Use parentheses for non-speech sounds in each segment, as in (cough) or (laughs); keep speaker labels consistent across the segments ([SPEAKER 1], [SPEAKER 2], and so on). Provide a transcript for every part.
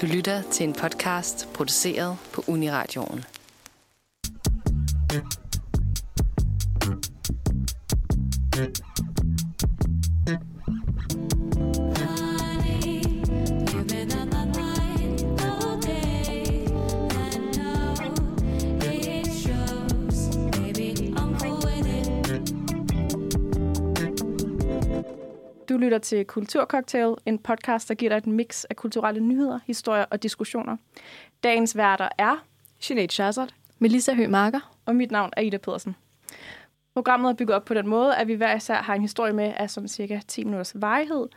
[SPEAKER 1] Du lytter til en podcast produceret på Uniradioen.
[SPEAKER 2] Du lytter til Kulturcocktail, en podcast, der giver dig et mix af kulturelle nyheder, historier og diskussioner. Dagens værter er
[SPEAKER 3] Sinead Shazard.
[SPEAKER 4] Melissa Høgh Marker.
[SPEAKER 2] og mit navn er Ida Pedersen. Programmet er bygget op på den måde, at vi hver især har en historie med af sådan cirka 10 minutters varighed.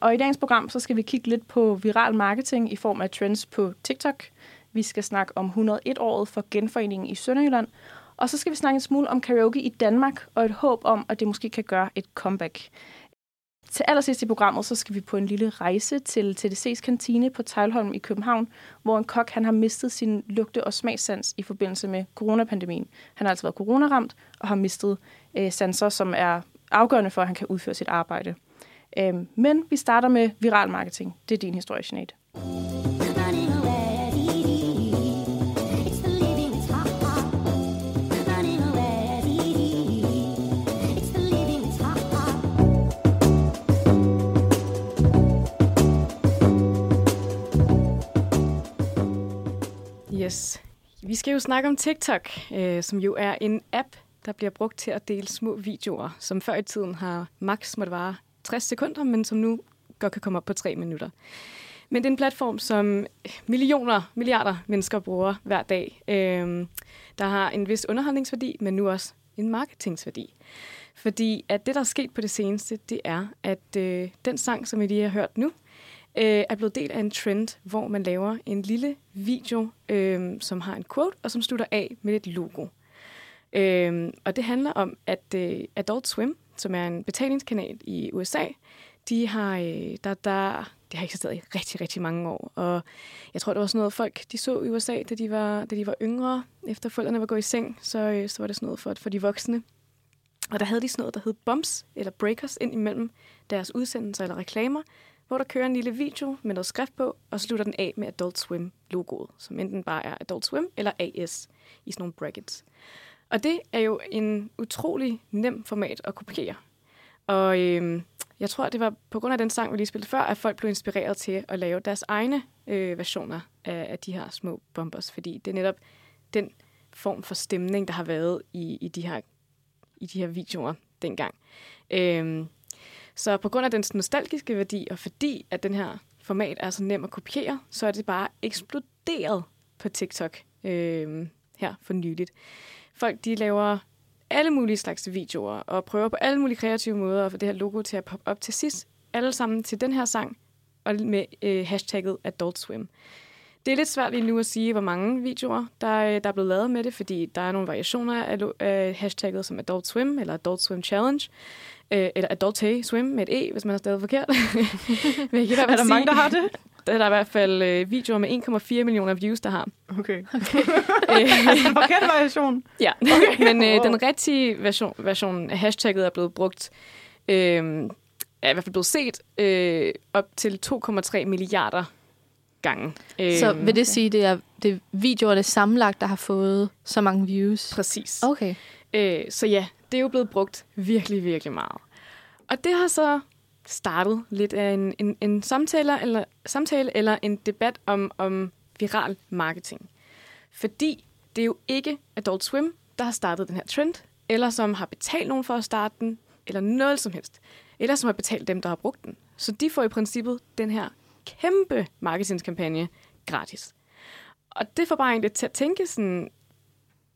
[SPEAKER 2] Og i dagens program, så skal vi kigge lidt på viral marketing i form af trends på TikTok. Vi skal snakke om 101-året for genforeningen i Sønderjylland. Og så skal vi snakke en smule om karaoke i Danmark og et håb om, at det måske kan gøre et comeback. Til allersidst i programmet, så skal vi på en lille rejse til TDC's kantine på Tejlholm i København, hvor en kok han har mistet sin lugte- og smagssans i forbindelse med coronapandemien. Han har altså været coronaramt og har mistet øh, sanser, som er afgørende for, at han kan udføre sit arbejde. Øh, men vi starter med viral marketing. Det er din historie, Jeanette.
[SPEAKER 3] Yes. Vi skal jo snakke om TikTok, øh, som jo er en app, der bliver brugt til at dele små videoer, som før i tiden har maks måtte vare 60 sekunder, men som nu godt kan komme op på 3 minutter. Men det er en platform, som millioner, milliarder mennesker bruger hver dag. Øh, der har en vis underholdningsværdi, men nu også en marketingsværdi. Fordi at det, der er sket på det seneste, det er, at øh, den sang, som I lige har hørt nu, øh, Øh, er blevet del af en trend, hvor man laver en lille video, øh, som har en quote, og som slutter af med et logo. Øh, og det handler om, at øh, Adult Swim, som er en betalingskanal i USA, de har, øh, der, der, det har eksisteret i rigtig, rigtig mange år. Og jeg tror, det var sådan noget, folk de så i USA, da de var, da de var yngre, efter forældrene var gået i seng, så, øh, så var det sådan noget for, for de voksne. Og der havde de sådan noget, der hed bumps eller breakers ind imellem deres udsendelser eller reklamer, hvor der kører en lille video med noget skrift på, og slutter den af med Adult Swim-logoet, som enten bare er Adult Swim eller AS i sådan nogle brackets. Og det er jo en utrolig nem format at kopiere. Og øhm, jeg tror, det var på grund af den sang, vi lige spillede før, at folk blev inspireret til at lave deres egne øh, versioner af, af de her små bombers, fordi det er netop den form for stemning, der har været i, i, de, her, i de her videoer dengang. Øhm, så på grund af den nostalgiske værdi, og fordi at den her format er så nem at kopiere, så er det bare eksploderet på TikTok øh, her for nyligt. Folk de laver alle mulige slags videoer, og prøver på alle mulige kreative måder at få det her logo til at poppe op til sidst. Alle sammen til den her sang, og med øh, hashtagget Adult Swim. Det er lidt svært lige nu at sige, hvor mange videoer, der, øh, der er blevet lavet med det, fordi der er nogle variationer af, af hashtagget som Adult Swim eller Adult Swim Challenge, øh, eller Adult Swim med et E, hvis man har stadig forkert. (laughs) Men jeg kan i hvert
[SPEAKER 2] Er
[SPEAKER 3] fald
[SPEAKER 2] der mange, der har det? (laughs)
[SPEAKER 3] Der er der i hvert fald øh, videoer med 1,4 millioner views, der har.
[SPEAKER 2] Okay. (laughs)
[SPEAKER 3] Øh,
[SPEAKER 2] altså en forkert variation.
[SPEAKER 3] ja, okay. men øh,
[SPEAKER 2] Wow.
[SPEAKER 3] den rigtige version, version af hashtagget er blevet brugt, øh, er i hvert fald blevet set øh, op til 2,3 milliarder gange. Øh,
[SPEAKER 4] Så vil det sige, det er det videoerne sammenlagt, der har fået så mange views?
[SPEAKER 3] Præcis.
[SPEAKER 4] Okay.
[SPEAKER 3] Øh, så ja, det er jo blevet brugt virkelig, virkelig meget. Og det har så startet lidt af en, en, en samtale, eller, samtale eller en debat om, om viral marketing. Fordi det er jo ikke Adult Swim, der har startet den her trend, eller som har betalt nogen for at starte den, eller noget som helst. Eller som har betalt dem, der har brugt den. Så de får i princippet den her kæmpe marketingskampagne gratis. Og det får bare egentlig til at tænke sådan,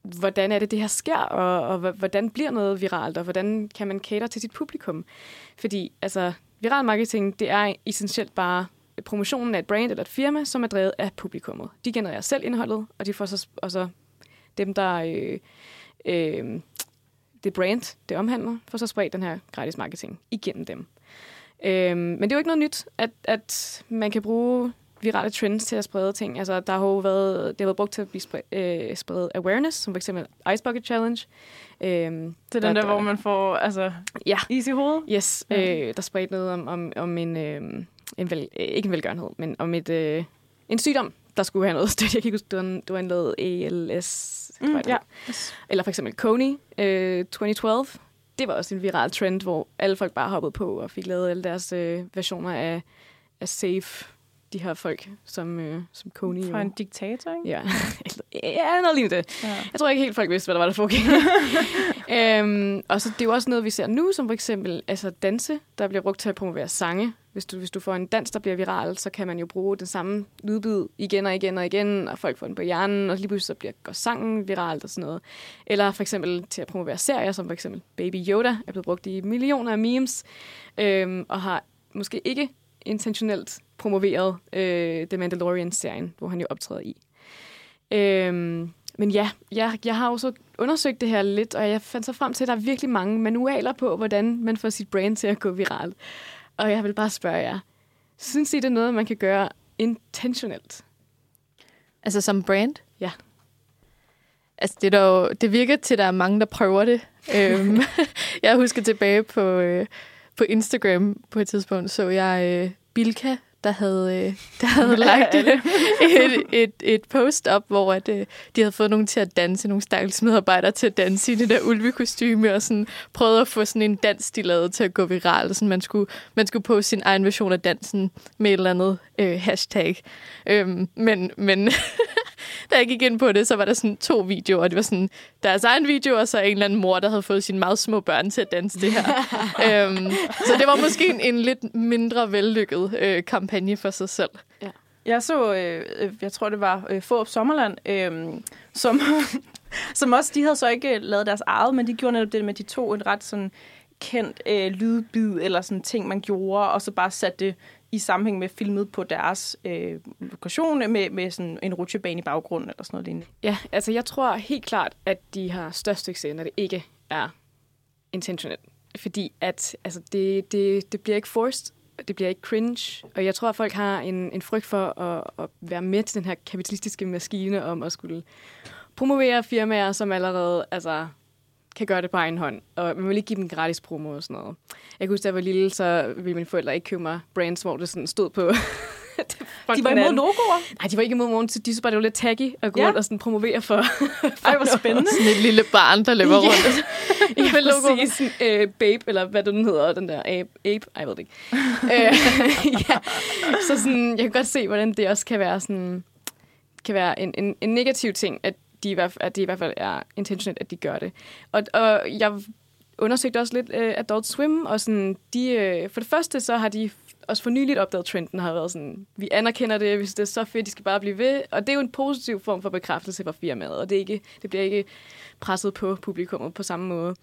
[SPEAKER 3] hvordan er det, det her sker, og, og hvordan bliver noget viralt, og hvordan kan man cater til sit publikum? Fordi altså, viral marketing, det er essentielt bare promotionen af et brand eller et firma, som er drevet af publikummet. De genererer selv indholdet, og de får så, og så dem, der øh, øh, det brand, det omhandler, får så spredt den her gratis marketing igennem dem. Øh, men det er jo ikke noget nyt, at, at man kan bruge virale trends til at sprede ting. Altså, der har jo været, det har været brugt til at blive spre, øh, spredt awareness, som for eksempel Ice Bucket Challenge. Øh,
[SPEAKER 2] Det er den der, hvor man får altså,
[SPEAKER 3] Ja,
[SPEAKER 2] is i hovedet.
[SPEAKER 3] yes.
[SPEAKER 2] Ja.
[SPEAKER 3] Øh, der spredte noget om, om, om en, øh, en vel, øh, ikke en velgørenhed, men om et, øh, en sygdom, der skulle have noget støtte. Jeg kan ikke huske, det var, en, det var en noget ALS.
[SPEAKER 2] Mm, ja.
[SPEAKER 3] Eller for eksempel Coney øh, 2012. Det var også en viral trend, hvor alle folk bare hoppede på og fik lavet alle deres øh, versioner af, af Safe. De her folk, som, øh, som Coney
[SPEAKER 2] Fra en diktator, ikke?
[SPEAKER 3] Ja, (laughs) ja, noget lignende det.
[SPEAKER 2] Ja.
[SPEAKER 3] Jeg tror ikke helt, folk vidste, hvad der var, der foregik. (laughs) øhm, og så det er jo også noget, vi ser nu, som for eksempel altså danse, der bliver brugt til at promovere sange. Hvis du, hvis du får en dans, der bliver viral, så kan man jo bruge den samme lydbid igen og igen og igen, og folk får den på hjernen, og lige pludselig så bliver, går sangen viralt og sådan noget. Eller for eksempel til at promovere serier, som for eksempel Baby Yoda er blevet brugt i millioner af memes, øhm, og har måske ikke intentionelt promoveret øh, The Mandalorian-serien, hvor han jo optræder i. Øhm, men ja, jeg, jeg har jo så undersøgt det her lidt, og jeg fandt så frem til, at der er virkelig mange manualer på, hvordan man får sit brand til at gå viralt. Og jeg vil bare spørge jer, synes I, det er noget, man kan gøre intentionelt?
[SPEAKER 4] Altså som brand?
[SPEAKER 3] Ja.
[SPEAKER 4] Altså det, er jo, det virker til, at der er mange, der prøver det. (laughs) øhm, (laughs) jeg husker tilbage på, øh, på Instagram på et tidspunkt, så jeg øh, Bilka, der havde, øh, der havde lagt et, et, et, et post op, hvor at, øh, de havde fået nogen til at danse, nogle stakkels medarbejdere til at danse i det der ulvekostyme, og sådan prøvede at få sådan en dans, de lavede til at gå viralt. Sådan, man, skulle, man skulle på sin egen version af dansen med et eller andet øh, hashtag. Øhm, men men (laughs) (laughs) da jeg gik ind på det, så var der sådan to videoer, og det var sådan deres egen video, og så en eller anden mor, der havde fået sine meget små børn til at danse det her. (laughs) øhm, så det var måske en, en lidt mindre vellykket øh, kampagne for sig selv.
[SPEAKER 2] Jeg så, øh, øh, jeg tror det var øh, Fårup Sommerland, øh, som, (laughs) som også, de havde så ikke lavet deres eget, men de gjorde netop det med, de tog en ret sådan kendt øh, lydbid, eller sådan ting, man gjorde, og så bare satte det i sammenhæng med filmet på deres øh, lokation med, med sådan en rutsjebane i baggrunden, eller sådan noget lignende.
[SPEAKER 3] Ja, altså jeg tror helt klart, at de har størst succes, når det ikke er intentionelt. Fordi at altså det, det, det bliver ikke forced, det bliver ikke cringe, og jeg tror, at folk har en, en frygt for at, at være med til den her kapitalistiske maskine om at skulle promovere firmaer, som allerede altså, kan gøre det på egen hånd, og man vil ikke give dem gratis promo og sådan noget. Jeg kan huske, da jeg var lille, så ville mine forældre ikke købe mig brands, hvor det sådan stod på... (laughs)
[SPEAKER 2] De var imod logoer.
[SPEAKER 3] Nej, de var ikke imod morgen, så de synes bare, det var lidt taggy at gå
[SPEAKER 2] Ja.
[SPEAKER 3] rundt og sådan promovere for...
[SPEAKER 2] Ej, hvor spændende.
[SPEAKER 4] Sådan et lille barn, der løber
[SPEAKER 3] Ja.
[SPEAKER 4] rundt. (laughs)
[SPEAKER 3] Ja,
[SPEAKER 4] logoer.
[SPEAKER 3] præcis. Sådan, øh, Babe, eller hvad den hedder, den der Ape. Ape? Ej, jeg ved det ikke. (laughs) øh, ja. Så sådan, jeg kan godt se, hvordan det også kan være sådan, kan være en, en, en negativ ting, at de, i hvert fald, at det i hvert fald er intentionelt, at de gør det. Og, og jeg undersøgte også lidt øh, Adult Swim, og sådan, de, øh, for det første, så har de også for nyligt opdaget trenden, har været sådan, vi anerkender det, hvis det er så fedt, de skal bare blive ved. Og det er jo en positiv form for bekræftelse for firmaet, og det, er ikke, det bliver ikke presset på publikummet på samme måde.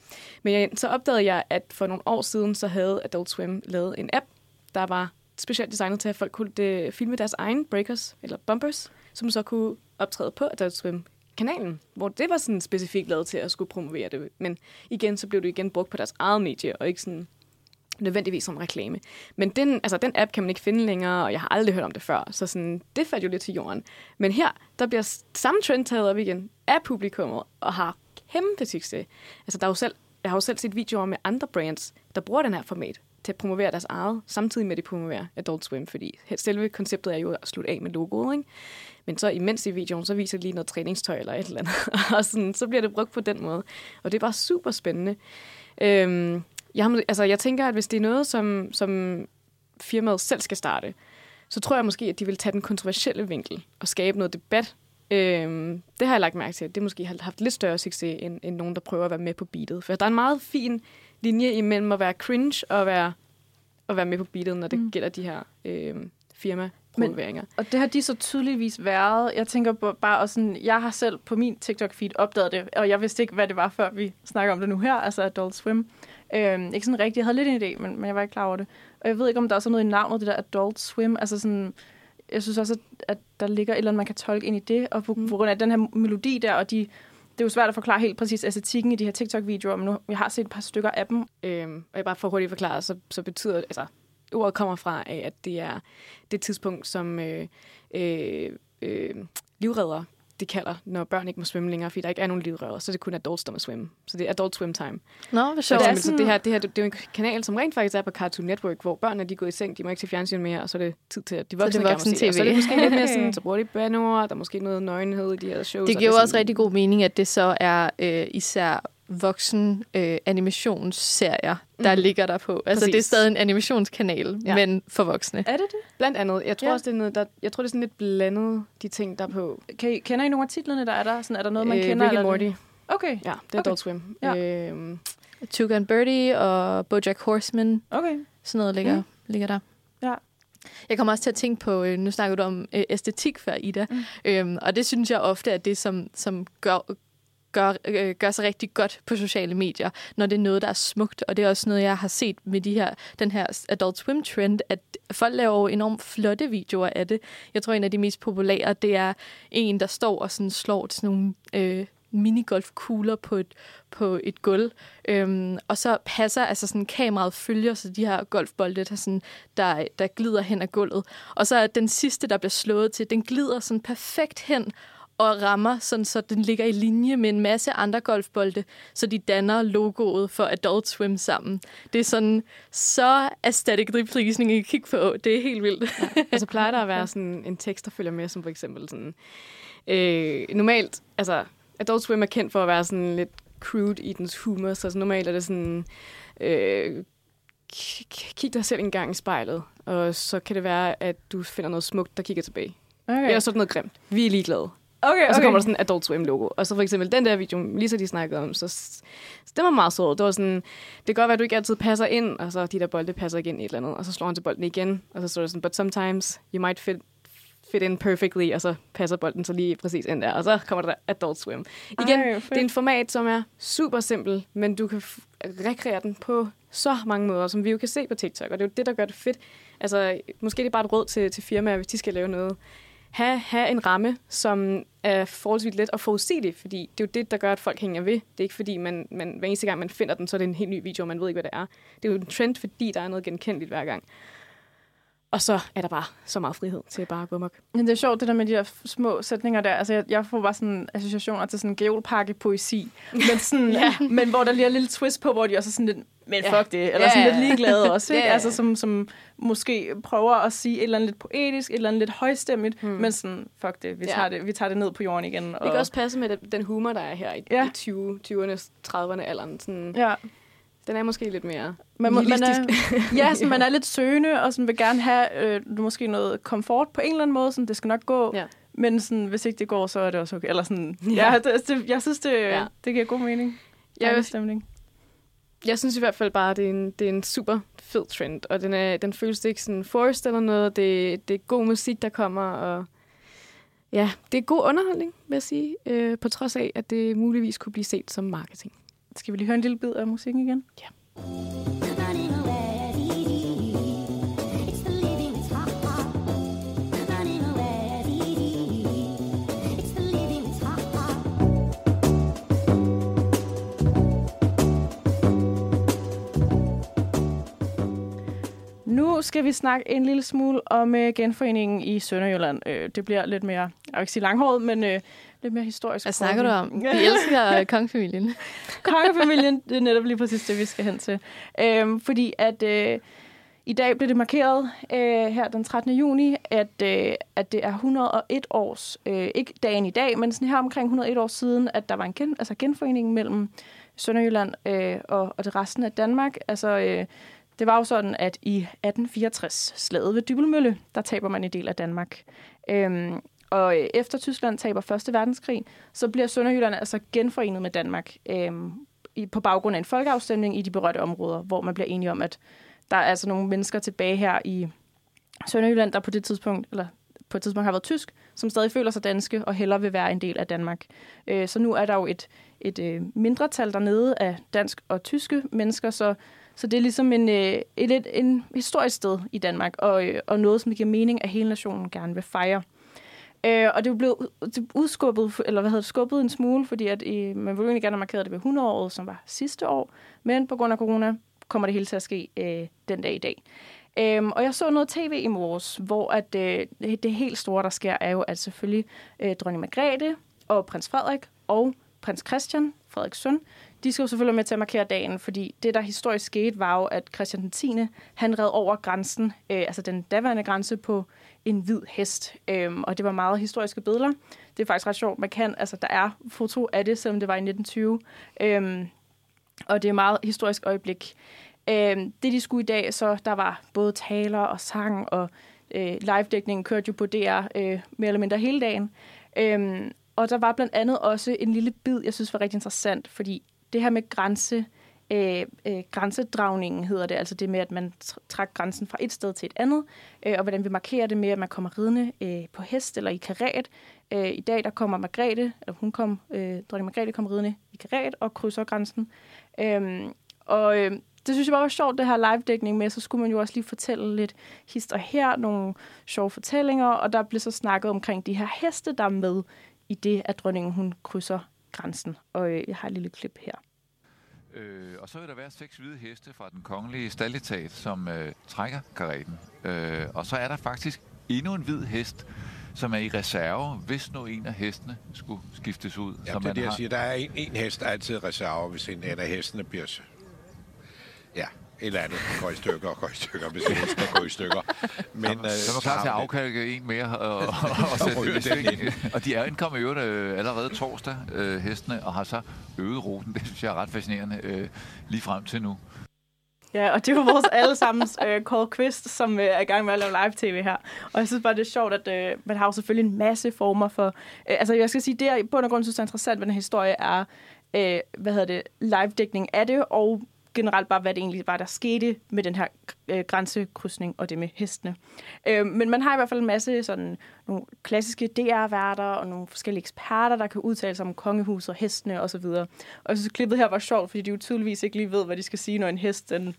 [SPEAKER 3] Men jeg, så opdagede jeg, at for nogle år siden, så havde Adult Swim lavet en app, der var specielt designet til, at folk kunne det, filme deres egen breakers, eller bumpers, som så kunne optræde på Adult Swim kanalen, hvor det var sådan specifikt lavet til at skulle promovere det. Men igen, så blev det igen brugt på deres eget medie, og ikke sådan nødvendigvis som reklame. Men den, altså, den app kan man ikke finde længere, og jeg har aldrig hørt om det før, så sådan, det faldt jo lidt til jorden. Men her, der bliver samme trend taget op igen af publikummet, og har kæmpe succes. Altså, der er jo selv, jeg har jo selv set videoer med andre brands, der bruger den her format til at promovere deres eget, samtidig med at de promoverer Adult Swim, fordi selve konceptet er jo at slutte af med logoet, ikke? Men så imens i videoen, så viser de lige noget træningstøj eller et eller andet, (laughs) og sådan, så bliver det brugt på den måde. Og det er bare super spændende. Øhm, jeg, har, altså, jeg tænker, at hvis det er noget, som, som firmaet selv skal starte, så tror jeg måske, at de vil tage den kontroversielle vinkel og skabe noget debat. Øhm, det har jeg lagt mærke til, at det måske har haft lidt større succes, end, end nogen, der prøver at være med på beatet. For der er en meget fin linje imellem at være cringe og være, at være med på beatet, når det mm. gælder de her øhm, firma-promoveringer.
[SPEAKER 2] Og det har de så tydeligvis været. Jeg tænker på bare også sådan, jeg har selv på min TikTok-feed opdaget det, og jeg vidste ikke, hvad det var, før vi snakker om det nu her, altså Adult Swim. Øhm, ikke sådan rigtigt. Jeg havde lidt en idé, men, men jeg var ikke klar over det. Og jeg ved ikke, om der også er noget i navnet, det der Adult Swim. Altså sådan, jeg synes også, at, at der ligger et eller andet, man kan tolke ind i det, og på, mm. på grund af den her melodi der, og de, det er jo svært at forklare helt præcis æstetikken i de her TikTok-videoer, men nu, jeg har set et par stykker af dem.
[SPEAKER 3] Øhm, og jeg bare for hurtigt forklare, så, så betyder altså ordet kommer fra af, at det er det tidspunkt, som øh, øh, øh, livredder de kalder, når børn ikke må svømme længere, fordi der ikke er nogen livrører, så er det kun adults, der må svømme. Så det er adult swim time.
[SPEAKER 4] Nå,
[SPEAKER 3] Så,
[SPEAKER 4] sjovt.
[SPEAKER 3] det,
[SPEAKER 2] er
[SPEAKER 3] er så
[SPEAKER 2] sådan-
[SPEAKER 3] det, her, det her, det, er jo en kanal, som rent faktisk er på Cartoon Network, hvor børnene de går i seng, de må ikke se fjernsyn mere, og så er det tid til, at de
[SPEAKER 4] Så er det
[SPEAKER 3] voksne gerne må se
[SPEAKER 4] voksen-tv.
[SPEAKER 3] Og så er det måske lidt mere sådan, så bruger de banord, der er måske noget nøgenhed i de her shows.
[SPEAKER 4] Det giver
[SPEAKER 3] er
[SPEAKER 4] også
[SPEAKER 3] sådan-
[SPEAKER 4] rigtig god mening, at det så er øh, især voksen øh, animationsserier, der
[SPEAKER 3] Mhm.
[SPEAKER 4] ligger der på. Altså, det er
[SPEAKER 3] Præcis.
[SPEAKER 4] stadig en animationskanal,
[SPEAKER 3] Ja.
[SPEAKER 4] men for voksne.
[SPEAKER 2] Er det det?
[SPEAKER 3] Blandt andet. Jeg tror
[SPEAKER 2] Ja.
[SPEAKER 3] også, det er noget, der, jeg tror, det er sådan lidt blandet, de ting, der er på.
[SPEAKER 2] Kan I, kender I nogle af titlerne, der er der? Sådan, er der noget, man
[SPEAKER 3] Øh,
[SPEAKER 2] kender?
[SPEAKER 3] Rick and
[SPEAKER 2] eller-
[SPEAKER 3] Morty.
[SPEAKER 2] Okay,
[SPEAKER 3] Ja, det er
[SPEAKER 2] Okay.
[SPEAKER 3] Adult Swim.
[SPEAKER 2] Ja.
[SPEAKER 3] Øhm,
[SPEAKER 4] Tuca and Birdie og Bojack Horseman,
[SPEAKER 2] okay.
[SPEAKER 4] sådan noget ligger,
[SPEAKER 2] Mm.
[SPEAKER 4] mm. ligger der.
[SPEAKER 2] Ja.
[SPEAKER 4] Jeg kommer også til at tænke på, øh, nu snakker du om øh, æstetik før, Ida,
[SPEAKER 2] Mm.
[SPEAKER 4] mm. øhm, og det synes jeg ofte er det, som, som gør, gør, øh, gør sig rigtig godt på sociale medier, når det er noget, der er smukt. Og det er også noget, jeg har set med de her, den her Adult Swim-trend, at folk laver jo enormt flotte videoer af det. Jeg tror, en af de mest populære, det er en, der står og sådan slår sådan nogle øh, minigolfkugler på et, på et gulv. Øhm, og så passer, altså sådan kameraet følger så de her golfbolde, der, sådan, der, der glider hen ad gulvet. Og så er den sidste, der bliver slået til, den glider sådan perfekt hen og rammer, sådan, så den ligger i linje med en masse andre golfbolde, så de danner logoet for Adult Swim sammen. Det er sådan så aesthetically pleasing at kigge på. Det er helt vildt.
[SPEAKER 3] og så plejer der at være sådan en tekst, der følger med, som for eksempel sådan... Øh, normalt, altså, Adult Swim er kendt for at være sådan lidt crude i dens humor, så normalt er det sådan... Øh, kig dig selv en gang i spejlet, og så kan det være, at du finder noget smukt, der kigger tilbage.
[SPEAKER 2] Okay,
[SPEAKER 3] Okay. Eller sådan noget grimt. Vi er ligeglade.
[SPEAKER 2] Okay,
[SPEAKER 3] Og så
[SPEAKER 2] okay.
[SPEAKER 3] kommer der sådan en Adult Swim-logo. Og så for eksempel den der video, Lisa de snakkede om, så, så det var meget sødt. Det var sådan, det kan godt være, at du ikke altid passer ind, og så de der bolde passer ikke ind i et eller andet, og så slår han til bolden igen, og så står der sådan, but sometimes you might fit, fit in perfectly, og så passer bolden så lige præcis ind der, og så kommer der Adult Swim. Igen,
[SPEAKER 2] Ej,
[SPEAKER 3] det er en format, som er super simpel, men du kan rekreere den på så mange måder, som vi jo kan se på TikTok, og det er jo det, der gør det fedt. Altså, måske det er bare et råd til, til firmaer, hvis de skal lave noget have, have en ramme, som er forholdsvis let og forudsigelig, fordi det er jo det, der gør, at folk hænger ved. Det er ikke fordi, man, man, hver eneste gang, man finder den, så er det en helt ny video, og man ved ikke, hvad det er. Det er jo en trend, fordi der er noget genkendeligt hver gang. Og så er der bare så meget frihed til bare at gå amok.
[SPEAKER 2] Men det er sjovt, det der med de der små sætninger der. Altså, jeg, jeg får bare sådan associationer til sådan en geolpakke-poesi. Men, sådan, (laughs) ja. men hvor der lige er en lille twist på, hvor de også er sådan lidt, men
[SPEAKER 3] Ja.
[SPEAKER 2] fuck det. Eller
[SPEAKER 3] Ja,
[SPEAKER 2] sådan lidt ligeglade (laughs) også. Ikke?
[SPEAKER 3] Ja.
[SPEAKER 2] Altså, som, som måske prøver at sige et eller andet lidt poetisk, et eller andet lidt højstemmigt.
[SPEAKER 3] Hmm.
[SPEAKER 2] Men sådan, fuck det. Vi,
[SPEAKER 3] Ja.
[SPEAKER 2] tager det, vi tager det ned på jorden igen. Og,
[SPEAKER 3] Det kan også passe med den- den humor, der er her i,
[SPEAKER 2] ja.
[SPEAKER 3] i 20, 20'erne, 30'erne alderen. Sådan,
[SPEAKER 2] Ja.
[SPEAKER 3] Den er måske lidt mere
[SPEAKER 2] Man, man er, (laughs) ja, så (laughs) man er lidt søgende, og sådan vil gerne have øh, måske noget komfort på en eller anden måde. Sådan, det skal nok gå.
[SPEAKER 3] Ja.
[SPEAKER 2] Men sådan, hvis ikke det går, så er det også okay. Eller sådan, (laughs)
[SPEAKER 3] Ja.
[SPEAKER 2] ja, det, det, jeg synes, det,
[SPEAKER 3] Ja.
[SPEAKER 2] ja. det giver god mening.
[SPEAKER 3] Jeg
[SPEAKER 2] Dejlig
[SPEAKER 3] vil-
[SPEAKER 2] stemning.
[SPEAKER 3] Jeg synes i hvert fald bare, at det er en, det er en super fed trend, og den, er, den føles ikke sådan forced eller noget. Det, det er god musik, der kommer, og ja, det er god underholdning, vil jeg sige, øh, på trods af, at det muligvis kunne blive set som marketing.
[SPEAKER 2] Skal vi lige høre en lille bid af musikken igen?
[SPEAKER 5] Hot.
[SPEAKER 2] Nu skal vi snakke en lille smule om øh, genforeningen i Sønderjylland. Øh, det bliver lidt mere, jeg vil ikke sige langhåret, men øh, lidt mere historisk.
[SPEAKER 4] Hvad snakker du om? (laughs) Vi elsker kongefamilien. (laughs)
[SPEAKER 2] Kongefamilien, det er netop lige præcis det, vi skal hen til. Øhm, fordi at øh, i dag blev det markeret øh, her den 13. juni, at, øh, at det er 101 års, øh, ikke dagen i dag, men sådan her omkring 101 år siden, at der var en gen, altså genforening mellem Sønderjylland øh, og, og det resten af Danmark. Altså, øh, det var jo sådan, at i 1864, slaget ved Dybelmølle, der taber man en del af Danmark. Øhm, og øh, efter Tyskland taber Første Verdenskrig, så bliver Sønderjylland altså genforenet med Danmark øh, i, på baggrund af en folkeafstemning i de berørte områder, hvor man bliver enige om, at der er altså nogle mennesker tilbage her i Sønderjylland, der på det tidspunkt, eller på et tidspunkt har været tysk, som stadig føler sig danske og hellere vil være en del af Danmark. Øh, så nu er der jo et, et øh, mindretal dernede af dansk og tyske mennesker, så, så det er ligesom en, øh, et, et, en historisk sted i Danmark, og, øh, og noget, som det giver mening, at hele nationen gerne vil fejre. Øh, Øh, og det blev udskubbet, eller hvad hedder det, skubbet en smule, fordi at, øh, man ville egentlig gerne have markeret det ved 100-året, som var sidste år, men på grund af corona kommer det hele til at ske øh, den dag i dag. Øhm, og jeg så noget tv i morges, hvor at, øh, det, det helt store, der sker, er jo, at selvfølgelig øh, dronning Margrethe og prins Frederik og prins Christian, Frederiks søn, de skal jo selvfølgelig være med til at markere dagen, fordi det, der historisk skete, var jo, at Christian den 10. han red over grænsen, øh, altså den daværende grænse på en hvid hest. Øh, og det var meget historiske billeder. Det er faktisk ret sjovt. Man kan, altså der er foto af det, selvom det var i 1920. Øh, og det er et meget historisk øjeblik. Øh, det, de skulle i dag, så der var både taler og sang, og øh, live-dækningen kørte jo på DR øh, mere eller mindre hele dagen. Øh, og der var blandt andet også en lille bid, jeg synes var rigtig interessant, fordi det her med grænse, øh, øh, grænsedragningen hedder det, altså det med, at man trækker grænsen fra et sted til et andet, øh, og hvordan vi markerer det med, at man kommer ridende øh, på hest eller i karat. Øh, I dag der kommer Margrethe, eller hun kom, øh, dronning Margrethe kom ridende i karat og krydser grænsen. Øh, og øh, det synes jeg bare var sjovt, det her live-dækning med, så skulle man jo også lige fortælle lidt hister her, nogle sjove fortællinger, og der blev så snakket omkring de her heste, der er med i det, at dronningen hun krydser grænsen. Og øh, jeg har et lille klip her.
[SPEAKER 6] Øh, og så vil der være seks hvide heste fra den kongelige stalletat, som øh, trækker karetten. Øh, og så er der faktisk endnu en hvid hest, som er i reserve, hvis nu en af hestene skulle skiftes ud.
[SPEAKER 7] Ja, det er det, jeg
[SPEAKER 6] har-
[SPEAKER 7] siger. Der er en, en hest, der er altid i reserve, hvis en, en af hestene bliver... Ja, eller andet går i stykker og går i stykker, hvis en hest går i stykker. Men, øh,
[SPEAKER 6] Så er man klar til at afkalke en mere og, og, (laughs) og sætte
[SPEAKER 7] den
[SPEAKER 6] ikke? Og de er indkommet i øvrigt øh, allerede torsdag, øh, hestene, og har så øget ruten. (laughs) Det synes jeg er ret fascinerende øh, lige frem til nu.
[SPEAKER 2] Ja, og det var vores allesammens øh, Call Quist, som øh, er i gang med at lave live-tv her. Og jeg synes bare, det er sjovt, at øh, man har jo selvfølgelig en masse former for... Øh, altså, jeg skal sige, det jeg i bund og grund synes er interessant ved den her historie er, øh, hvad hedder det, live-dækning af det, og generelt bare, hvad det egentlig var, der skete med den her øh, grænsekrydsning og det med hestene. Øh, men man har i hvert fald en masse sådan nogle klassiske DR-værter og nogle forskellige eksperter, der kan udtale sig om kongehus og hestene osv. Og jeg synes, klippet her var sjovt, fordi de jo tydeligvis ikke lige ved, hvad de skal sige, når en hest den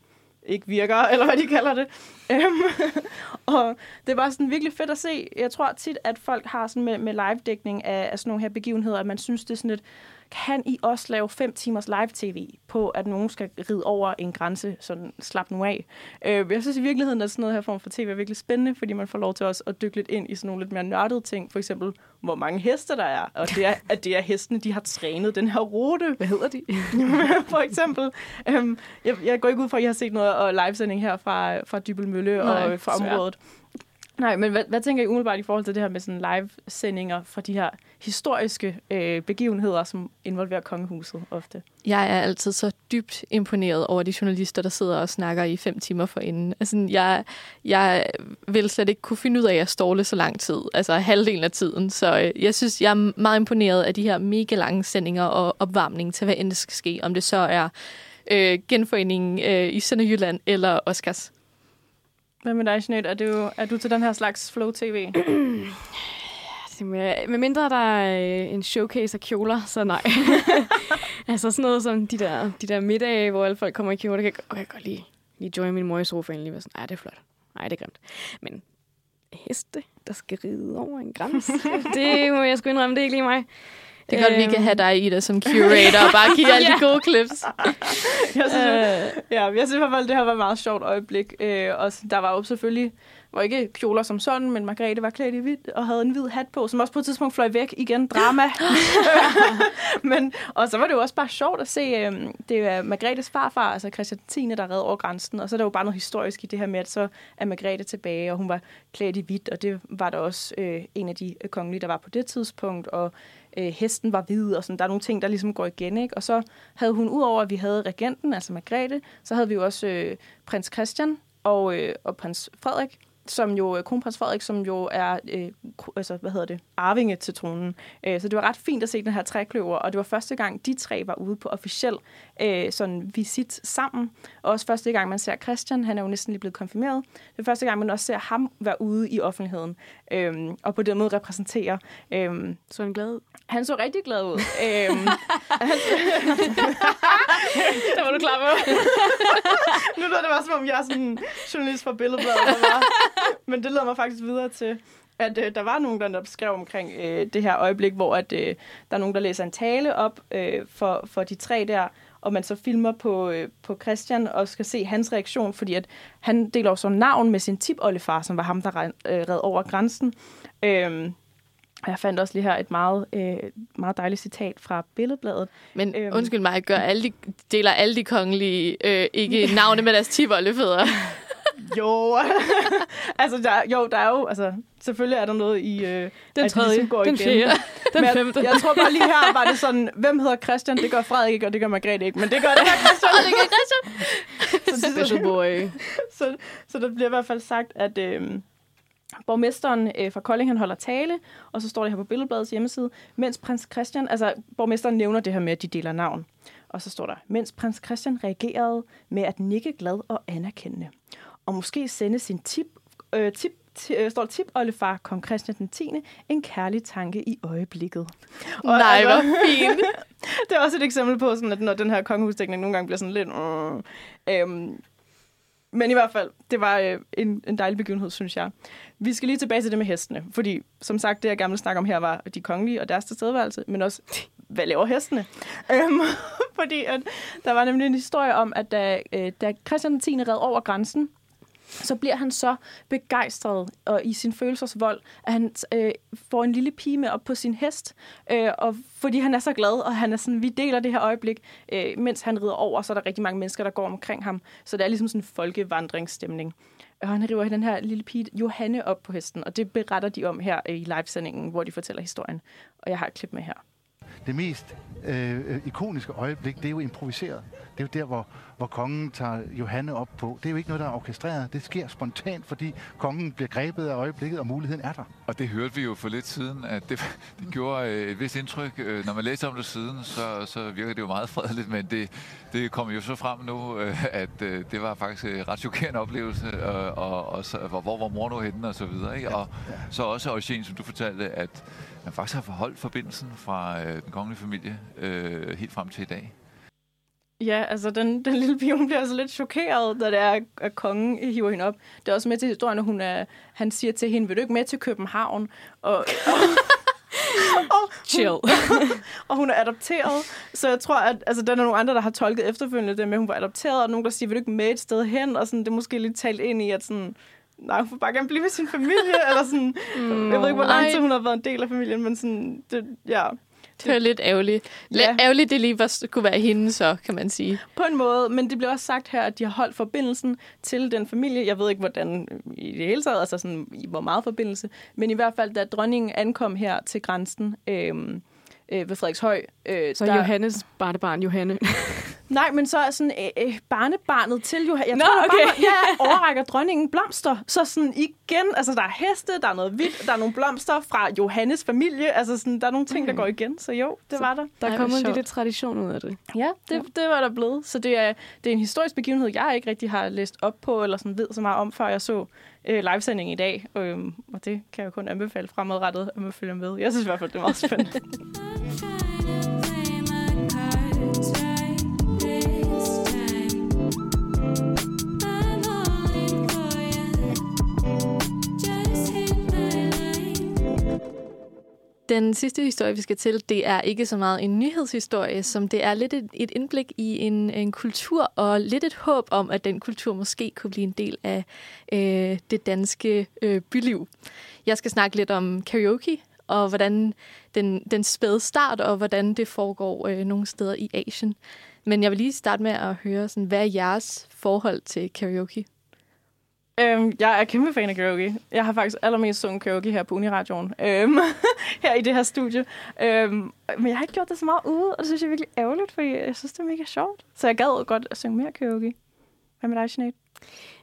[SPEAKER 2] ikke virker, (laughs) eller hvad de kalder det. Øhm, (laughs) og det var sådan virkelig fedt at se. Jeg tror tit, at folk har sådan med, med live-dækning af, af sådan nogle her begivenheder, at man synes, det er sådan lidt, kan I også lave fem timers live-tv på, at nogen skal ride over en grænse, sådan slap nu af. Øh, jeg synes i virkeligheden, at sådan noget her form for tv er virkelig spændende, fordi man får lov til også at dykke lidt ind i sådan nogle lidt mere nørdede ting. For eksempel, hvor mange heste der er, og det er, at det er hestene, de har trænet den her rute.
[SPEAKER 3] Hvad hedder de? (laughs)
[SPEAKER 2] for eksempel. Øhm, jeg, jeg går ikke ud fra, at I har set noget og livesending her fra, fra Dybel Mølle
[SPEAKER 3] Nej,
[SPEAKER 2] og øh, fra
[SPEAKER 3] svært.
[SPEAKER 2] Nej, men hvad, hvad tænker I umiddelbart i forhold til det her med sådan live-sendinger fra de her historiske øh, begivenheder, som involverer kongehuset ofte?
[SPEAKER 4] Jeg er altid så dybt imponeret over de journalister, der sidder og snakker i fem timer forinden. Altså, jeg, jeg vil slet ikke kunne finde ud af at ståle så lang tid, altså halvdelen af tiden. Så øh, jeg synes, jeg er meget imponeret af de her mega lange sendinger og opvarmning til, hvad end det skal ske. Om det så er øh, genforeningen øh, i Sønderjylland eller Oscars.
[SPEAKER 2] Hvad med dig, Jeanette? Er du, er du til den her slags flow-tv? (clears throat)
[SPEAKER 3] Med, med mindre der er øh, en showcase af kjoler, så nej. (laughs) altså sådan noget som de der, de der middage, hvor alle folk kommer i kjoler. Det kan, jeg- okay, jeg kan godt lige, lige join min mor i sofaen lige være sådan, nej, det er flot. Nej, det er grimt. Men heste, der skal ride over en grænse, (laughs) det må jeg sgu indrømme, det er ikke lige mig.
[SPEAKER 4] Det er godt, vi
[SPEAKER 3] Øhm,
[SPEAKER 4] kan have dig, Ida, som curator og bare give (laughs) alle de gode clips. (laughs)
[SPEAKER 2] Jeg synes,
[SPEAKER 3] Øh,
[SPEAKER 2] Ja, jeg synes i hvert fald, det her var et meget sjovt øjeblik. Øh, og der var jo selvfølgelig, var ikke kjoler som sådan, men Margrethe var klædt i hvidt og havde en hvid hat på, som også på et tidspunkt fløj væk igen. Drama. (gasps) (laughs) men, og så var det jo også bare sjovt at se, øh, det er Margrethes farfar, altså Christian 10. der red over grænsen, og så er der jo bare noget historisk i det her med, at så er Margrethe tilbage, og hun var klædt i hvidt, og det var der også øh, en af de kongelige, der var på det tidspunkt, og øh, hesten var hvid, og sådan, der er nogle ting, der ligesom går igen, ikke? Og så havde hun, udover at vi havde regenten, altså Margrethe, så havde vi jo også øh, prins Christian og, øh, og prins Frederik, som jo, øh, kronprins Frederik, som jo er, øh, altså, hvad hedder det, arvinge til tronen. Øh, så det var ret fint at se den her trækløver, og det var første gang, de tre var ude på officiel øh, sådan visit sammen. Og også første gang, man ser Christian, han er jo næsten lige blevet konfirmeret. Det er første gang, man også ser ham være ude i offentligheden, øh, og på den måde repræsentere. Øh,
[SPEAKER 3] så han glad ud.
[SPEAKER 2] han så rigtig glad ud. øhm, (laughs)
[SPEAKER 3] Der var du klar på. (laughs)
[SPEAKER 2] nu lyder det bare, som om jeg er sådan en journalist fra Billedbladet. Men det leder mig faktisk videre til, at øh, der var nogen, der netop skrev omkring øh, det her øjeblik, hvor at, øh, der er nogen, der læser en tale op øh, for, for de tre der, og man så filmer på, øh, på Christian og skal se hans reaktion, fordi at han deler jo navn med sin tipoldefar, som var ham, der red, øh, red over grænsen. Øhm, Og Jeg fandt også lige her et meget, øh, meget dejligt citat fra Billedbladet.
[SPEAKER 4] Men
[SPEAKER 2] Øhm.
[SPEAKER 4] undskyld mig, gør alle de, deler alle de kongelige øh, ikke (laughs) navne med deres tivoldefødder? (laughs)
[SPEAKER 2] Jo, (laughs) altså der, jo, der er jo, altså selvfølgelig er der noget i, øh,
[SPEAKER 3] Den
[SPEAKER 2] at de
[SPEAKER 3] tredje,
[SPEAKER 2] ligesom går
[SPEAKER 3] den
[SPEAKER 2] igen.
[SPEAKER 3] fjerde, (laughs) den
[SPEAKER 2] jeg,
[SPEAKER 3] femte.
[SPEAKER 2] jeg tror bare lige her var det sådan, hvem hedder Christian? Det gør Frederik ikke, og det gør Margrethe ikke, men det gør det her Christian.
[SPEAKER 4] det gør Christian.
[SPEAKER 2] så, det,
[SPEAKER 3] Special boy.
[SPEAKER 2] så, så der bliver i hvert fald sagt, at øh, borgmesteren øh, fra Kolding, han holder tale, og så står det her på Billedbladets hjemmeside, mens prins Christian, altså borgmesteren nævner det her med, at de deler navn. Og så står der, mens prins Christian reagerede med at nikke glad og anerkendende, og måske sende sin tip, øh, tip ti- øh, står tip oldefar kong Christian den 10. en kærlig tanke i øjeblikket. Og
[SPEAKER 4] Nej,
[SPEAKER 2] altså-
[SPEAKER 4] hvor fint. (laughs)
[SPEAKER 2] det er også et eksempel på, sådan, at når den her kongehusdækning nogle gange bliver sådan lidt... Uh, øhm, men i hvert fald, det var øh, en, en dejlig begivenhed, synes jeg. Vi skal lige tilbage til det med hestene, fordi som sagt, det jeg gerne ville snakke om her var de kongelige og deres tilstedeværelse, men også, (laughs) hvad laver hestene? øhm, (laughs) fordi at, der var nemlig en historie om, at da, øh, da Christian 10. red over grænsen, så bliver han så begejstret og i sin følelsesvold, at han øh, får en lille pige med op på sin hest, øh, og fordi han er så glad, og han er sådan, vi deler det her øjeblik, øh, mens han rider over, så er der rigtig mange mennesker, der går omkring ham. Så det er ligesom sådan en folkevandringsstemning. Og han river den her lille pige, Johanne, op på hesten, og det beretter de om her øh, i livesendingen, hvor de fortæller historien. Og jeg har et klip med her.
[SPEAKER 8] det mest øh, øh ikoniske øjeblik, det er jo improviseret. Det er jo der, hvor, hvor kongen tager Johanne op på. Det er jo ikke noget, der er orkestreret. Det sker spontant, fordi kongen bliver grebet af øjeblikket, og muligheden er der.
[SPEAKER 6] Og det hørte vi jo for lidt siden, at det, (laughs) det gjorde øh, et vist indtryk. Øh, Når man læser om det siden, så, så virker det jo meget (laughs) fredeligt, men det, det kommer jo så frem nu, øh, at det var faktisk en ret chokerende oplevelse, og, og så, hvor, var mor nu henne, og så videre. Ikke? Og så også, Eugene, som du fortalte, at man faktisk har forholdt forbindelsen fra øh, den kongelige familie øh, helt frem til i dag.
[SPEAKER 2] Ja, altså den, (laughs) den lille pige, hun bliver altså lidt chokeret, da det er, at kongen hiver hende op. Det er også med til historien, at hun er, han siger til hende, vil du ikke med til København? Og, og, (laughs) og,
[SPEAKER 3] Chill. (laughs)
[SPEAKER 2] og hun er adopteret. Så jeg tror, at altså, der er nogle andre, der har tolket efterfølgende det med, at hun var adopteret, og nogen, der siger, vil du ikke med et sted hen? Og sådan, det er måske lidt talt ind i, at sådan, nej, hun får bare gerne blive med sin familie, eller sådan, mm, jeg ved ikke, hvor lang tid hun har været en del af familien, men sådan, det, ja,
[SPEAKER 4] Det var lidt ærgerligt. Lidt
[SPEAKER 2] Ja.
[SPEAKER 4] ærgerligt, det lige var, kunne være hende så, kan man sige.
[SPEAKER 2] På en måde, men det bliver også sagt her, at de har holdt forbindelsen til den familie. Jeg ved ikke, hvordan i det hele taget, altså sådan, i hvor meget forbindelse, men i hvert fald, da dronningen ankom her til grænsen øhm, øh, ved Frederikshøj. Øh,
[SPEAKER 3] Så Johannes barnebarn, Johanne. (laughs)
[SPEAKER 2] Nej, men så er sådan øh, øh, barnebarnet til Johanne. Jeg
[SPEAKER 3] Nå,
[SPEAKER 2] tror, der
[SPEAKER 3] okay.
[SPEAKER 2] bare, ja, (laughs) overrækker dronningen blomster. Så sådan igen, altså der er heste, der er noget hvidt, der er nogle blomster fra Johannes familie. Altså sådan, der er nogle ting, der går igen. Så jo, det var der.
[SPEAKER 3] Der er kommet en lille tradition ud af det.
[SPEAKER 2] Ja, det, det var der blevet. Så det er, det er en historisk begivenhed, jeg ikke rigtig har læst op på, eller sådan ved så meget om, før jeg så øh, livesending i dag. Øhm, og det kan jeg kun anbefale fremadrettet, at man følger med. Jeg synes i hvert fald, det er meget spændende. (laughs)
[SPEAKER 4] Den sidste historie, vi skal til, det er ikke så meget en nyhedshistorie, som det er lidt et, et indblik i en, en kultur, og lidt et håb om, at den kultur måske kunne blive en del af øh, det danske øh, byliv. Jeg skal snakke lidt om karaoke, og hvordan den, den spæde start, og hvordan det foregår øh, nogle steder i Asien. Men jeg vil lige starte med at høre, sådan, hvad er jeres forhold til karaoke?
[SPEAKER 2] Øhm, jeg er kæmpe fan af karaoke. Jeg har faktisk allermest sunget karaoke her på Uniradioen. Øhm, (laughs) her i det her studie. Øhm, men jeg har ikke gjort det så meget ude, og det synes jeg er virkelig ærgerligt, fordi jeg synes, det er mega sjovt. Så jeg gad godt at synge mere karaoke. Hvad med dig, Sinead?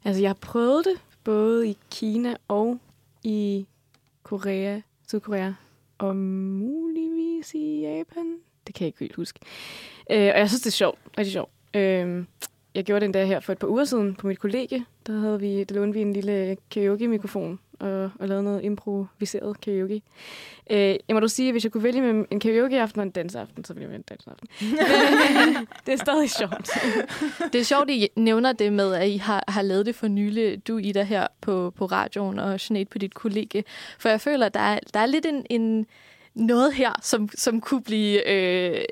[SPEAKER 3] Altså, jeg har prøvet det både i Kina og i Korea, Sydkorea og muligvis i Japan. Det kan jeg ikke helt huske. Øh, og jeg synes, det er sjovt. Rigtig sjovt. Øh, jeg gjorde den der her for et par uger siden på mit kollegie. Der havde vi, der lånte vi en lille karaoke-mikrofon og, og lavede noget improviseret karaoke. Øh, jeg må du sige, at hvis jeg kunne vælge mellem en karaoke-aften og en dansaften, så ville jeg vælge en dansaften. (laughs) Det er stadig sjovt.
[SPEAKER 4] Det er sjovt, I nævner det med, at I har, har lavet det for nylig, du Ida her på, på radioen og Sinead på dit kollega. For jeg føler, at der er, der er lidt en, en noget her, som, som kunne blive øh,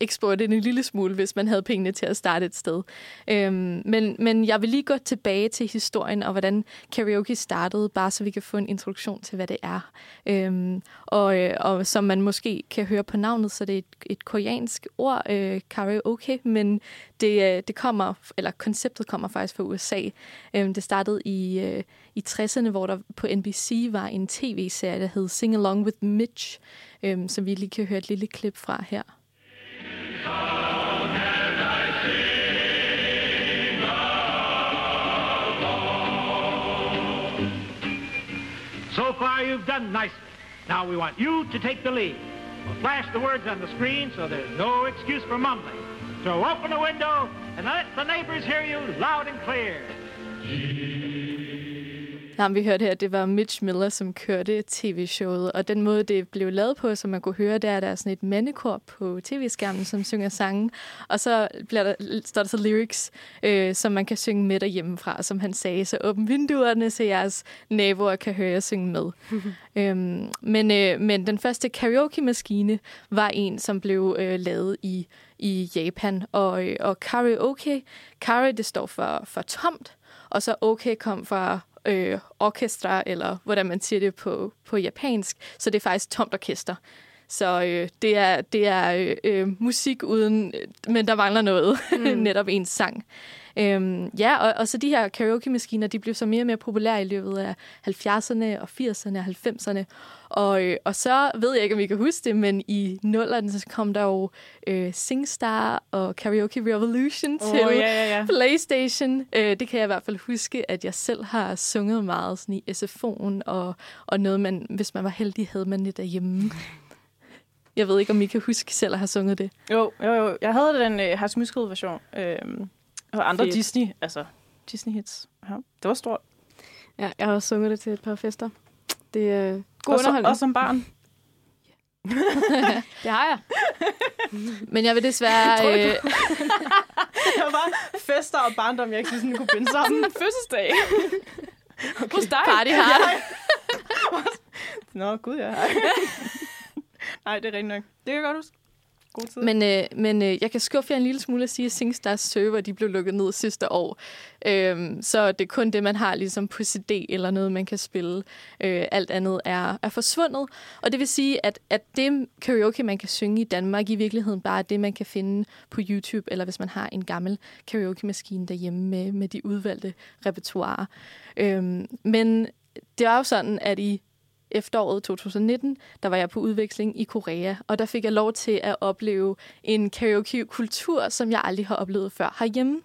[SPEAKER 4] eksportere det en lille smule, hvis man havde pengene til at starte et sted. Øhm, men, men jeg vil lige gå tilbage til historien og hvordan karaoke startede, bare så vi kan få en introduktion til, hvad det er. Øhm, og, øh, og som man måske kan høre på navnet, så det er et, et koreansk ord, øh, karaoke, men det, øh, det kommer, eller konceptet kommer faktisk fra USA. Øhm, det startede i, øh, i 60'erne, hvor der på NBC var en tv-serie, der hed Sing Along with Mitch, øhm, som vi lige kan høre et lille klip fra her.
[SPEAKER 9] So far, you've done nicely. Now we want you to take the lead. We'll flash the words on the screen so there's no excuse for mumbling. So open the window and let the neighbors hear you loud and clear.
[SPEAKER 4] Jamen, vi hørte her, det var Mitch Miller, som kørte tv-showet, og den måde, det blev lavet på, som man kunne høre, det er, at der er sådan et mandekor på tv-skærmen, som synger sange, og så bliver der, står der så lyrics, øh, som man kan synge med derhjemmefra, som han sagde, så åbn vinduerne, så jeres naboer kan høre jer synge med. (laughs) øhm, men, øh, men den første karaoke-maskine var en, som blev øh, lavet i, i Japan, og, øh, og karaoke, karaoke, det står for, for tomt, og så okay kom fra øh, orkestra, eller hvordan man siger det på, på japansk. Så det er faktisk tomt orkester. Så øh, det er, det er øh, øh, musik uden, men der mangler noget. Mm. (laughs) Netop en sang. Øhm, ja, og, og så de her karaoke-maskiner, de blev så mere og mere populære i løbet af 70'erne og 80'erne og 90'erne. Og, øh, og så ved jeg ikke, om I kan huske det, men i nullerne så kom der jo øh, SingStar og Karaoke Revolution
[SPEAKER 2] Åh,
[SPEAKER 4] til
[SPEAKER 2] ja, ja, ja.
[SPEAKER 4] PlayStation. Øh, det kan jeg i hvert fald huske, at jeg selv har sunget meget sådan i SFO'en, og, og noget, man, hvis man var heldig, havde man det derhjemme. Jeg ved ikke, om I kan huske selv at have sunget det.
[SPEAKER 2] Jo, jo, jo. Jeg havde den øh, Hans Muskel version. Øh, og andre
[SPEAKER 3] Fedt.
[SPEAKER 2] Disney, altså Disney hits. Ja, det var stort.
[SPEAKER 3] Ja, jeg har også sunget det til et par fester. Det er god
[SPEAKER 2] Og, så,
[SPEAKER 3] underholdning.
[SPEAKER 2] og som barn. (laughs)
[SPEAKER 3] Det har jeg.
[SPEAKER 4] Men jeg vil desværre... (laughs) Øh, (laughs)
[SPEAKER 2] Der var fester og barndom, jeg ikke sådan kunne binde sammen.
[SPEAKER 3] Fødselsdag. Okay. Hos dig.
[SPEAKER 4] party hard.
[SPEAKER 2] Nå, gud ja. Nej, det er rent nok. Det kan jeg godt huske. God tid.
[SPEAKER 4] Men, øh, men øh, jeg kan skuffe jer en lille smule at sige, at SingStars server de blev lukket ned sidste år. Øhm, så det er kun det, man har ligesom på CD eller noget, man kan spille. Øh, alt andet er, er forsvundet. Og det vil sige, at, at det karaoke, man kan synge i Danmark, i virkeligheden bare er det, man kan finde på YouTube, eller hvis man har en gammel karaoke-maskine derhjemme med, med de udvalgte repertoire. Øhm, men det er jo sådan, at i efteråret 2019, der var jeg på udveksling i Korea, og der fik jeg lov til at opleve en karaoke-kultur, som jeg aldrig har oplevet før herhjemme.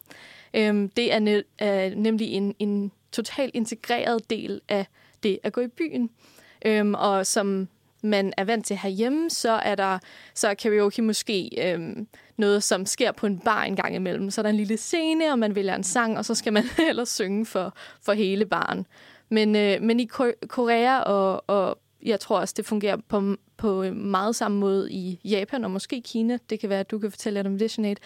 [SPEAKER 4] Øhm, det er, ne- er nemlig en, en totalt integreret del af det at gå i byen. Øhm, og som man er vant til herhjemme, så er der så er karaoke måske øhm, noget, som sker på en bar en gang imellem. Så er der en lille scene, og man vælger en sang, og så skal man (laughs) ellers synge for, for hele baren. Men, øh, men i Korea, og, og jeg tror også, det fungerer på, på øh, meget samme måde i Japan og måske Kina, det kan være, at du kan fortælle lidt om det, Jeanette,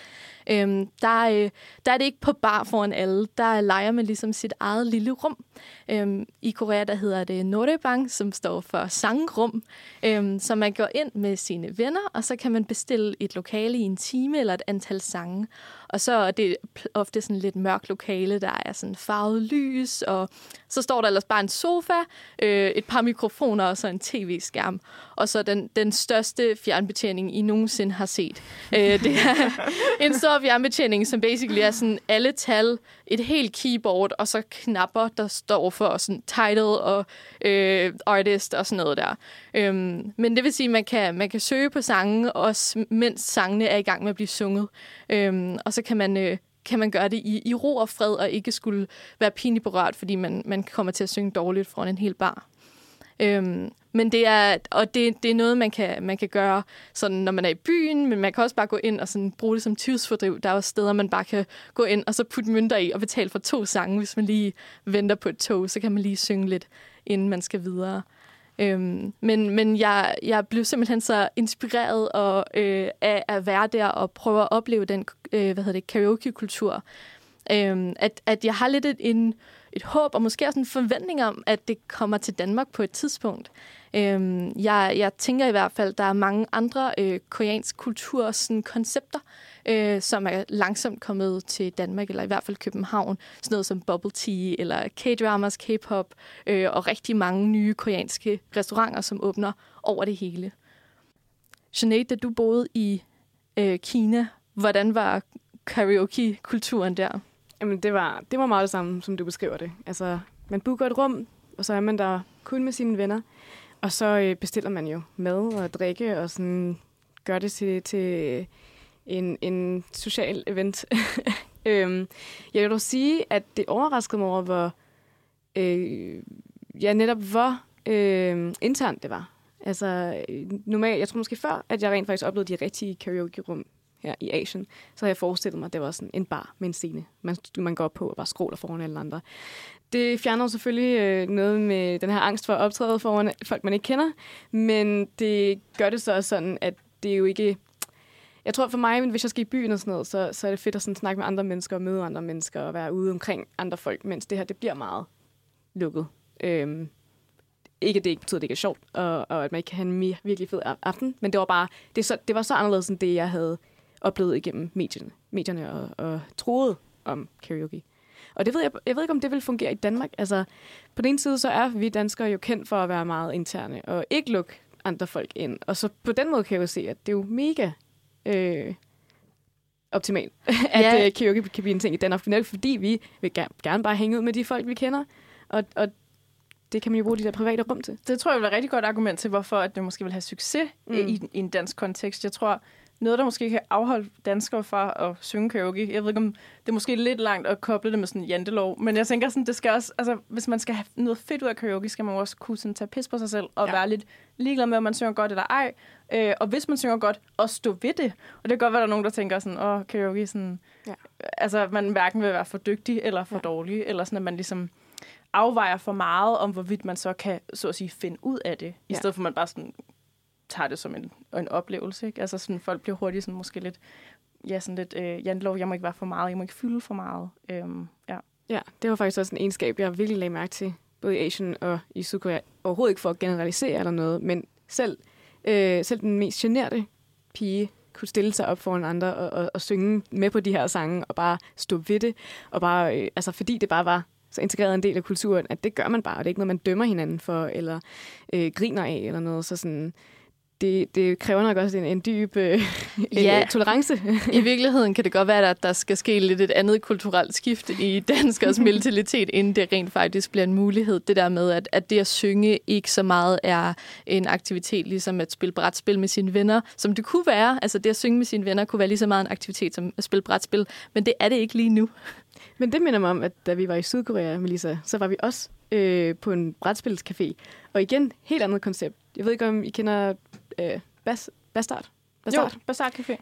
[SPEAKER 4] øhm, der, øh, der er det ikke på bar foran alle. Der leger man ligesom sit eget lille rum. Øhm, I Korea, der hedder det Norebang, som står for sangrum. Øhm, så man går ind med sine venner, og så kan man bestille et lokale i en time eller et antal sange. Og så er det ofte sådan lidt mørkt lokale, der er sådan farvet lys, og så står der ellers bare en sofa, øh, et par mikrofoner og så en tv-skærm. Og så den, den største fjernbetjening, I nogensinde har set. øh, det er (laughs) en stor fjernbetjening, som basically er sådan alle tal, et helt keyboard, og så knapper, der står for sådan title og øh, artist og sådan noget der. Øhm, men det vil sige, at man kan, man kan søge på sange, også mens sangene er i gang med at blive sunget. Øhm, og så kan man, øh, kan man gøre det i, i ro og fred, og ikke skulle være pinligt berørt, fordi man, man kommer til at synge dårligt foran en hel bar. Øhm, men det er, og det, det er noget, man kan, man kan gøre, sådan, når man er i byen, men man kan også bare gå ind og sådan, bruge det som tidsfordriv. Der er også steder, man bare kan gå ind og så putte mønter i og betale for to sange. Hvis man lige venter på et tog, så kan man lige synge lidt, inden man skal videre. Øhm, men men jeg, jeg blev simpelthen så inspireret og, øh, af at være der og prøve at opleve den øh, hvad hedder det, karaoke-kultur. Øhm, at, at jeg har lidt en... en, et håb, og måske også en forventning om, at det kommer til Danmark på et tidspunkt. Øhm, jeg, jeg tænker i hvert fald, at der er mange andre øh, koreansk kultur sådan koncepter, øh, som er langsomt kommet til Danmark, eller i hvert fald København. Sådan noget som bubble tea, eller K-dramas, K-pop, øh, og rigtig mange nye koreanske restauranter, som åbner over det hele. Sinead, da du boede i øh, Kina, hvordan var karaoke-kulturen der?
[SPEAKER 3] Jamen, det var, det var meget det samme, som du beskriver det. Altså, man booker et rum, og så er man der kun med sine venner. Og så øh, bestiller man jo mad og drikke, og sådan gør det til, til en, en social event. (laughs) øhm, jeg vil dog sige, at det overraskede mig over, hvor, øh, ja, netop hvor øh, internt det var. Altså, øh, normalt, jeg tror måske før, at jeg rent faktisk oplevede de rigtige karaoke-rum her i Asien, så havde jeg forestillet mig, at det var sådan en bar med en scene, man, man går op på og bare skråler foran alle andre. Det fjerner selvfølgelig øh, noget med den her angst for at optræde foran folk, man ikke kender, men det gør det så også sådan, at det er jo ikke... Jeg tror for mig, hvis jeg skal i byen og sådan noget, så, så er det fedt at sådan snakke med andre mennesker og møde andre mennesker og være ude omkring andre folk, mens det her, det bliver meget lukket. Øhm, ikke at det ikke betyder, at det ikke er sjovt, og, og at man ikke kan have en mere virkelig fed aften, men det var bare, det, så, det var så anderledes end det, jeg havde oplevet igennem medierne, medierne og, og troede om karaoke. Og det ved jeg, jeg ved ikke, om det vil fungere i Danmark. Altså, på den ene side, så er vi danskere jo kendt for at være meget interne, og ikke lukke andre folk ind. Og så på den måde kan jeg jo se, at det er jo mega øh, optimalt, (laughs) at
[SPEAKER 4] Ja.
[SPEAKER 3] ja. karaoke kan blive en ting i Danmark, netop fordi vi vil gerne, gerne bare hænge ud med de folk, vi kender. Og, og det kan man jo bruge de der private rum til.
[SPEAKER 2] Det tror jeg vil være et rigtig godt argument til, hvorfor at det måske vil have succes mm.
[SPEAKER 3] Mm.
[SPEAKER 2] i, i en dansk kontekst. Jeg tror, noget, der måske kan afholde danskere fra at synge karaoke, jeg ved ikke, om det er måske lidt langt at koble det med sådan en jantelov, men jeg tænker sådan, det skal også, altså, hvis man skal have noget fedt ud af karaoke, skal man også kunne sådan, tage pis på sig selv og ja. Være lidt ligeglad med, om man synger godt eller ej. Øh, og hvis man synger godt, også stå ved det. Og det kan godt være, der er nogen, der tænker sådan, åh, karaoke, sådan,
[SPEAKER 3] Ja.
[SPEAKER 2] altså, man hverken vil være for dygtig eller for ja. dårlig, eller sådan, at man ligesom afvejer for meget om, hvorvidt man så kan, så at sige, finde ud af det, i
[SPEAKER 3] Ja.
[SPEAKER 2] stedet for at man bare sådan tager det som en, en oplevelse. Ikke? Altså sådan, folk bliver hurtigt sådan, måske lidt, ja, sådan lidt, øh, jantelov, jeg må ikke være for meget, jeg må ikke fylde for meget. Øhm, ja.
[SPEAKER 3] Ja, det var faktisk også en egenskab, jeg virkelig lagde mærke til, både i Asien og i Sydkorea. Overhovedet ikke for at generalisere eller noget, men selv, øh, selv den mest generte pige kunne stille sig op foran andre og, og, og synge med på de her sange, og bare stå ved det, og bare, øh, altså fordi det bare var så integreret en del af kulturen, at det gør man bare, og det er ikke noget, man dømmer hinanden for, eller øh, griner af, eller noget, så sådan, det, det kræver nok også en, en dyb øh,
[SPEAKER 4] Ja.
[SPEAKER 3] ja. tolerance.
[SPEAKER 4] I virkeligheden kan det godt være, at der skal ske lidt et andet kulturelt skift i danskers mentalitet, inden det rent faktisk bliver en mulighed. Det der med, at, at det at synge ikke så meget er en aktivitet, ligesom at spille brætspil med sine venner, som det kunne være. Altså det at synge med sine venner kunne være lige så meget en aktivitet som at spille brætspil, men det er det ikke lige nu.
[SPEAKER 3] Men det minder mig om, at da vi var i Sydkorea, Melissa, så var vi også øh, på en brætspilscafé. Og igen, helt andet koncept. Jeg ved ikke, om I kender øh, Bas, Bastard? Bastard?
[SPEAKER 2] Jo, Bazaar Café.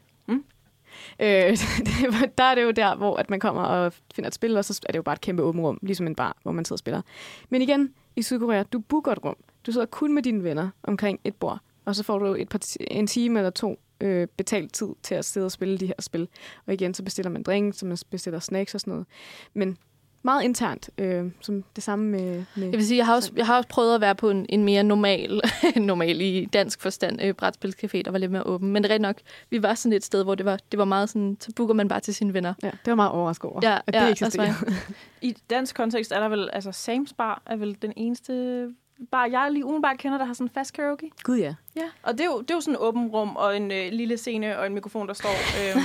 [SPEAKER 3] Øh, (laughs) det, var- der er det jo der, hvor at man kommer og finder et spil, og så er det jo bare et kæmpe åbent rum, ligesom en bar, hvor man sidder og spiller. Men igen, i Sydkorea, du booker et rum. Du sidder kun med dine venner omkring et bord, og så får du et par, en time eller to øh, betalt tid til at sidde og spille de her spil. Og igen, så bestiller man drink, så man bestiller snacks og sådan noget. Men meget internt, øh, som det samme med... med
[SPEAKER 4] Jeg vil sige, jeg har også, jeg har også prøvet at være på en, en mere normal, (laughs) normal i dansk forstand, øh, brætspilscafé, der var lidt mere åben. Men det er nok, vi var sådan et sted, hvor det var, det var meget sådan, så booker man bare til sine venner.
[SPEAKER 3] Ja, det var meget overrasket over,
[SPEAKER 4] Ja,
[SPEAKER 3] at
[SPEAKER 4] ja,
[SPEAKER 3] det
[SPEAKER 4] også
[SPEAKER 3] eksisterer. (laughs)
[SPEAKER 2] I dansk kontekst er der vel, altså Sam's Bar er vel den eneste bar, jeg lige umiddelbart kender, der har sådan fast karaoke.
[SPEAKER 3] Gud ja.
[SPEAKER 2] Ja, og det er jo, det er jo sådan en åben rum og en øh, lille scene og en mikrofon, der står. (laughs) Øhm,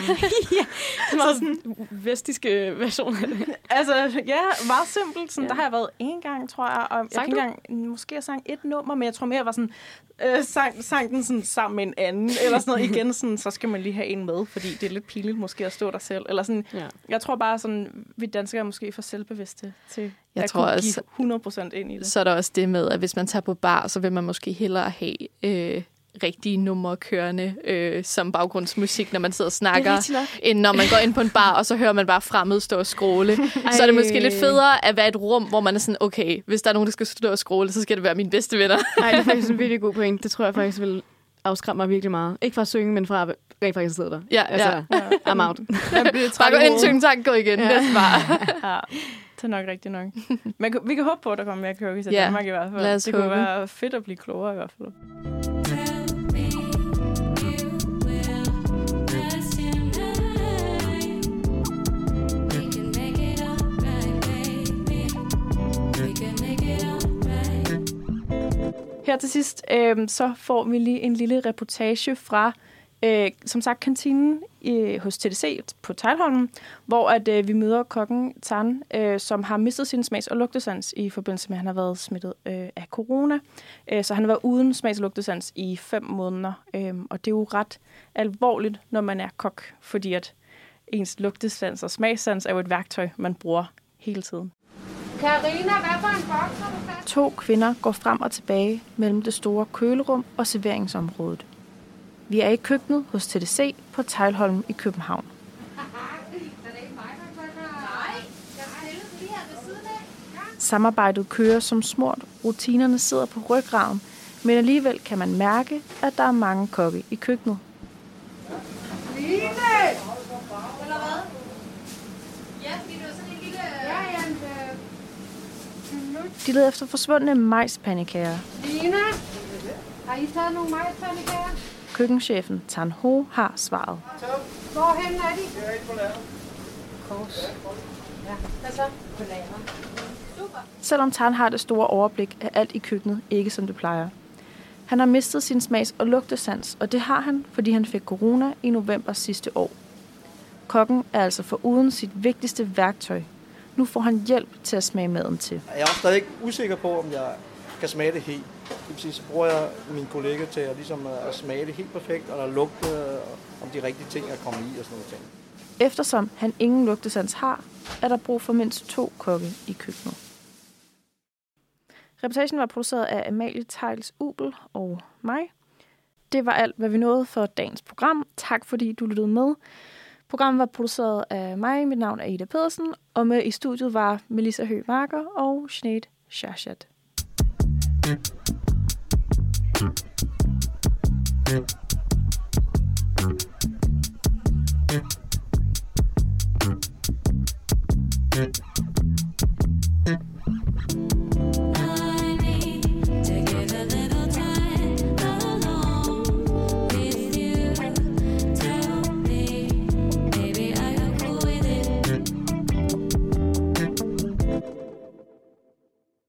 [SPEAKER 3] Det var sådan en vestiske version af det. (laughs)
[SPEAKER 2] altså, ja, meget simpelt. Sådan,
[SPEAKER 3] Ja.
[SPEAKER 2] Der har jeg været en gang, tror jeg. Og jeg
[SPEAKER 3] Sang
[SPEAKER 2] kan ikke
[SPEAKER 3] du?
[SPEAKER 2] engang, måske jeg sang et nummer, men jeg tror mere, jeg var sådan, øh, sang, sang den sådan sammen med en anden, eller sådan noget igen, sådan, så skal man lige have en med, fordi det er lidt pinligt måske at stå der selv. Eller sådan,
[SPEAKER 3] Ja.
[SPEAKER 2] jeg tror bare sådan, vi danskere er måske for selvbevidste til
[SPEAKER 4] Jeg
[SPEAKER 2] at
[SPEAKER 4] tror
[SPEAKER 2] kunne
[SPEAKER 4] også-
[SPEAKER 2] give 100% ind i det.
[SPEAKER 4] Så er der også det med, at hvis man tager på bar, så vil man måske hellere have øh, rigtige numre kørende øh, som baggrundsmusik, når man sidder og snakker, end når man går ind på en bar, og så hører man bare fremmed stå og scrolle. så er det måske lidt federe at være et rum, hvor man er sådan, okay, hvis der er nogen, der skal stå og scrolle, så skal det være mine bedste venner.
[SPEAKER 3] Nej, det er faktisk en (laughs) virkelig god point. Det tror jeg faktisk vil afskræmme mig virkelig meget. Ikke fra at synge, men fra at rent faktisk sidde der.
[SPEAKER 4] Ja,
[SPEAKER 3] Altså,
[SPEAKER 4] ja.
[SPEAKER 3] I'm out.
[SPEAKER 4] Bare gå ind, synge tak, gå igen.
[SPEAKER 3] Ja.
[SPEAKER 4] Næste bar. (laughs)
[SPEAKER 2] Ja. Det er nok rigtigt nok. Men vi kan håbe på, at der kommer mere karaoke til
[SPEAKER 4] Ja,
[SPEAKER 2] Danmark i hvert fald.
[SPEAKER 4] lad os
[SPEAKER 2] det kunne være fedt at blive klogere i hvert fald. Her til sidst, øh, så får vi lige en lille reportage fra, øh, som sagt, kantinen i, hos TDC på Tejlholmen, hvor at, øh, vi møder kokken Tan, øh, som har mistet sin smags- og lugtesans i forbindelse med, at han har været smittet øh, af corona. Øh, så han har været uden smags- og lugtesans i fem måneder, øh, og det er jo ret alvorligt, når man er kok, fordi at ens lugtesans og smagssans er jo et værktøj, man bruger hele tiden.
[SPEAKER 10] Karina, hvad for en boks har du?
[SPEAKER 2] To kvinder går frem og tilbage mellem det store kølerum og serveringsområdet. Vi er i køkkenet hos TDC på Tejlholm i København.
[SPEAKER 10] Er der jeg stillede lige her.
[SPEAKER 2] Samarbejdet kører som smurt, rutinerne sidder på ryggraden, men alligevel kan man mærke, at der er mange kokke i køkkenet.
[SPEAKER 10] Line! Eller hvad? Ja, fordi det var sådan en lille... Ja, ja, en, øh,
[SPEAKER 2] de leder efter forsvundne majspandekager.
[SPEAKER 10] Line! Har I taget nogle majspandekager?
[SPEAKER 2] Køkkenchefen Tan Ho har svaret.
[SPEAKER 10] Hvorhen er de? Kors. Ja, hvad så? På. Super.
[SPEAKER 2] Selvom Tan har det store overblik, er alt i køkkenet ikke som det plejer. Han har mistet sin smags- og lugtesans, og det har han, fordi han fik corona i november sidste år. Kokken er altså for uden sit vigtigste værktøj. Nu får han hjælp til at smage maden til.
[SPEAKER 11] Jeg er stadig usikker på, om jeg kan smage det helt. Det vil sige, så bruger jeg min kollega til at, ligesom at smage det helt perfekt, og der lugte, og om de rigtige ting er kommet i og sådan noget ting.
[SPEAKER 2] Eftersom han ingen lugtesans har, er der brug for mindst to kokke i køkkenet. Reportagen var produceret af Amalie Tejls Ubel og mig. Det var alt, hvad vi nåede for dagens program. Tak fordi du lyttede med. Programmet var produceret af mig, mit navn er Ida Pedersen, og med i studiet var Melissa Høgh-Marker og Sinead Shashat. Mm.